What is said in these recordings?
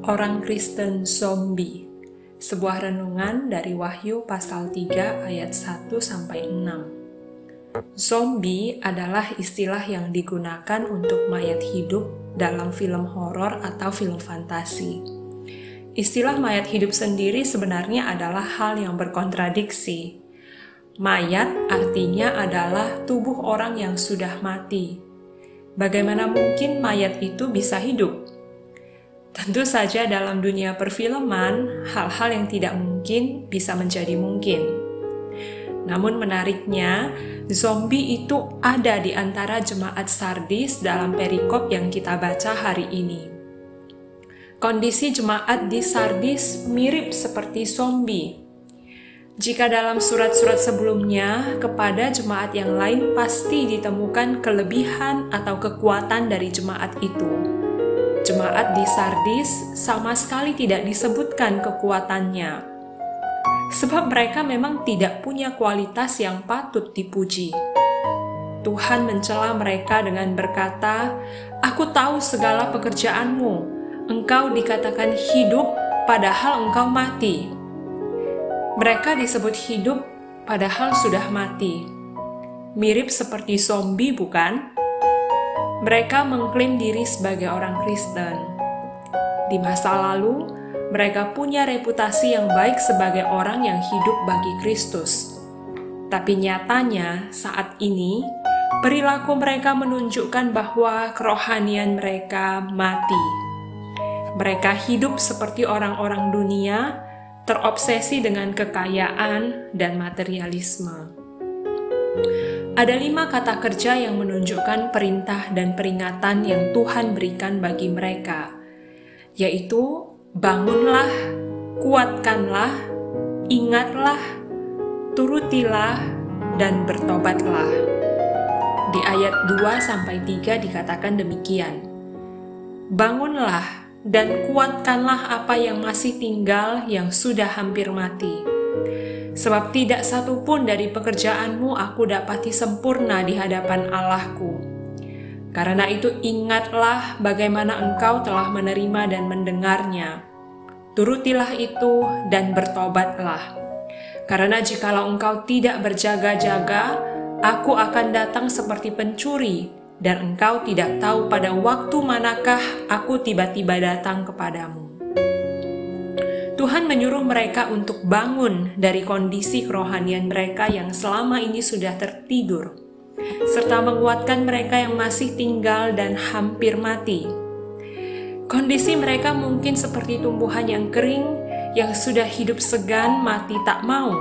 Orang Kristen Zombie Sebuah renungan dari Wahyu pasal 3 ayat 1 sampai 6. Zombie adalah istilah yang digunakan untuk mayat hidup dalam film horor atau film fantasi. Istilah mayat hidup sendiri sebenarnya adalah hal yang berkontradiksi. Mayat artinya adalah tubuh orang yang sudah mati. Bagaimana mungkin mayat itu bisa hidup? Tentu saja dalam dunia perfilman, hal-hal yang tidak mungkin bisa menjadi mungkin. Namun menariknya, zombie itu ada di antara jemaat Sardis dalam perikop yang kita baca hari ini. Kondisi jemaat di Sardis mirip seperti zombie. Jika dalam surat-surat sebelumnya kepada jemaat yang lain pasti ditemukan kelebihan atau kekuatan dari jemaat itu Jemaat di Sardis sama sekali tidak disebutkan kekuatannya, sebab mereka memang tidak punya kualitas yang patut dipuji. Tuhan mencela mereka dengan berkata, "Aku tahu segala pekerjaanmu. Engkau dikatakan hidup, padahal engkau mati." Mereka disebut hidup, padahal sudah mati. Mirip seperti zombie, bukan? Mereka mengklaim diri sebagai orang Kristen. Di masa lalu, mereka punya reputasi yang baik sebagai orang yang hidup bagi Kristus. Tapi nyatanya, saat ini perilaku mereka menunjukkan bahwa kerohanian mereka mati. Mereka hidup seperti orang-orang dunia, terobsesi dengan kekayaan dan materialisme. Ada lima kata kerja yang menunjukkan perintah dan peringatan yang Tuhan berikan bagi mereka, yaitu bangunlah, kuatkanlah, ingatlah, turutilah, dan bertobatlah. Di ayat 2-3 dikatakan demikian, Bangunlah dan kuatkanlah apa yang masih tinggal yang sudah hampir mati sebab tidak satu pun dari pekerjaanmu aku dapati sempurna di hadapan Allahku. Karena itu ingatlah bagaimana engkau telah menerima dan mendengarnya. Turutilah itu dan bertobatlah. Karena jikalau engkau tidak berjaga-jaga, aku akan datang seperti pencuri, dan engkau tidak tahu pada waktu manakah aku tiba-tiba datang kepadamu. Tuhan menyuruh mereka untuk bangun dari kondisi kerohanian mereka yang selama ini sudah tertidur, serta menguatkan mereka yang masih tinggal dan hampir mati. Kondisi mereka mungkin seperti tumbuhan yang kering yang sudah hidup segan mati tak mau.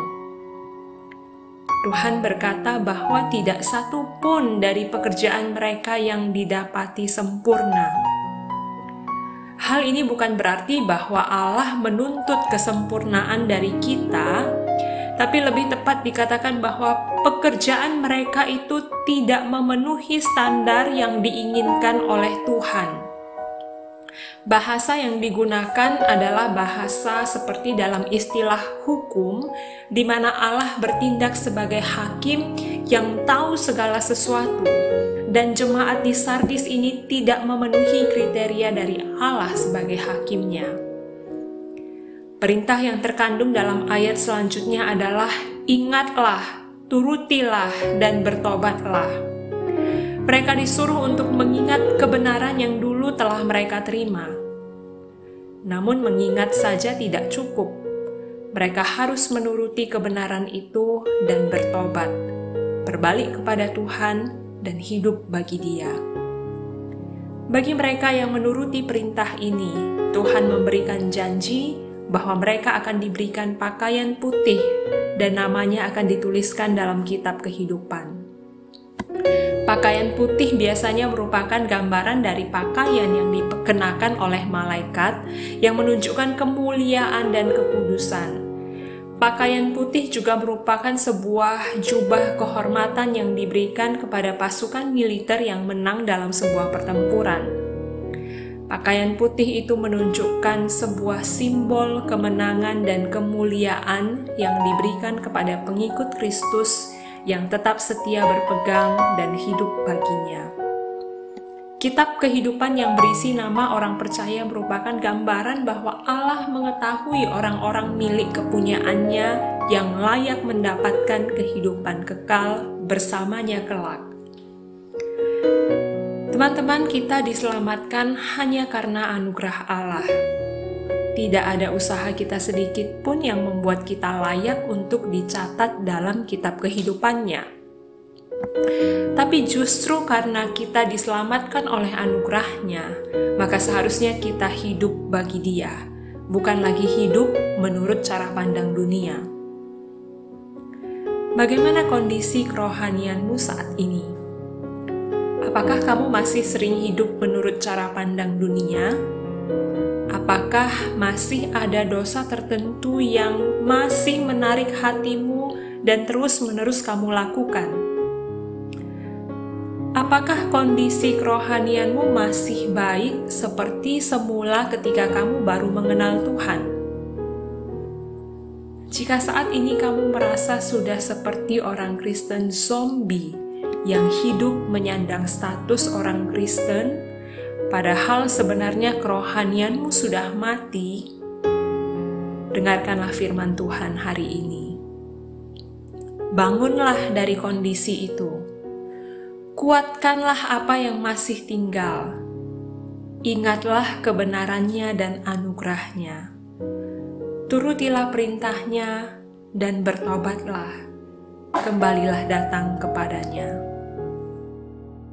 Tuhan berkata bahwa tidak satu pun dari pekerjaan mereka yang didapati sempurna Hal ini bukan berarti bahwa Allah menuntut kesempurnaan dari kita, tapi lebih tepat dikatakan bahwa pekerjaan mereka itu tidak memenuhi standar yang diinginkan oleh Tuhan. Bahasa yang digunakan adalah bahasa seperti dalam istilah hukum, di mana Allah bertindak sebagai hakim yang tahu segala sesuatu dan jemaat di Sardis ini tidak memenuhi kriteria dari Allah sebagai hakimnya. Perintah yang terkandung dalam ayat selanjutnya adalah ingatlah, turutilah, dan bertobatlah. Mereka disuruh untuk mengingat kebenaran yang dulu telah mereka terima. Namun mengingat saja tidak cukup. Mereka harus menuruti kebenaran itu dan bertobat, berbalik kepada Tuhan dan hidup bagi Dia. Bagi mereka yang menuruti perintah ini, Tuhan memberikan janji bahwa mereka akan diberikan pakaian putih dan namanya akan dituliskan dalam kitab kehidupan. Pakaian putih biasanya merupakan gambaran dari pakaian yang dikenakan oleh malaikat yang menunjukkan kemuliaan dan kekudusan. Pakaian putih juga merupakan sebuah jubah kehormatan yang diberikan kepada pasukan militer yang menang dalam sebuah pertempuran. Pakaian putih itu menunjukkan sebuah simbol kemenangan dan kemuliaan yang diberikan kepada pengikut Kristus yang tetap setia berpegang dan hidup baginya. Kitab kehidupan yang berisi nama orang percaya merupakan gambaran bahwa Allah mengetahui orang-orang milik kepunyaannya yang layak mendapatkan kehidupan kekal bersamanya kelak. Teman-teman kita diselamatkan hanya karena anugerah Allah. Tidak ada usaha kita sedikit pun yang membuat kita layak untuk dicatat dalam kitab kehidupannya tapi justru karena kita diselamatkan oleh anugerahnya, maka seharusnya kita hidup bagi dia, bukan lagi hidup menurut cara pandang dunia. Bagaimana kondisi kerohanianmu saat ini? Apakah kamu masih sering hidup menurut cara pandang dunia? Apakah masih ada dosa tertentu yang masih menarik hatimu dan terus-menerus kamu lakukan? Apakah kondisi kerohanianmu masih baik seperti semula ketika kamu baru mengenal Tuhan? Jika saat ini kamu merasa sudah seperti orang Kristen zombie yang hidup menyandang status orang Kristen, padahal sebenarnya kerohanianmu sudah mati, dengarkanlah firman Tuhan hari ini. Bangunlah dari kondisi itu kuatkanlah apa yang masih tinggal. Ingatlah kebenarannya dan anugerahnya. Turutilah perintahnya dan bertobatlah. Kembalilah datang kepadanya.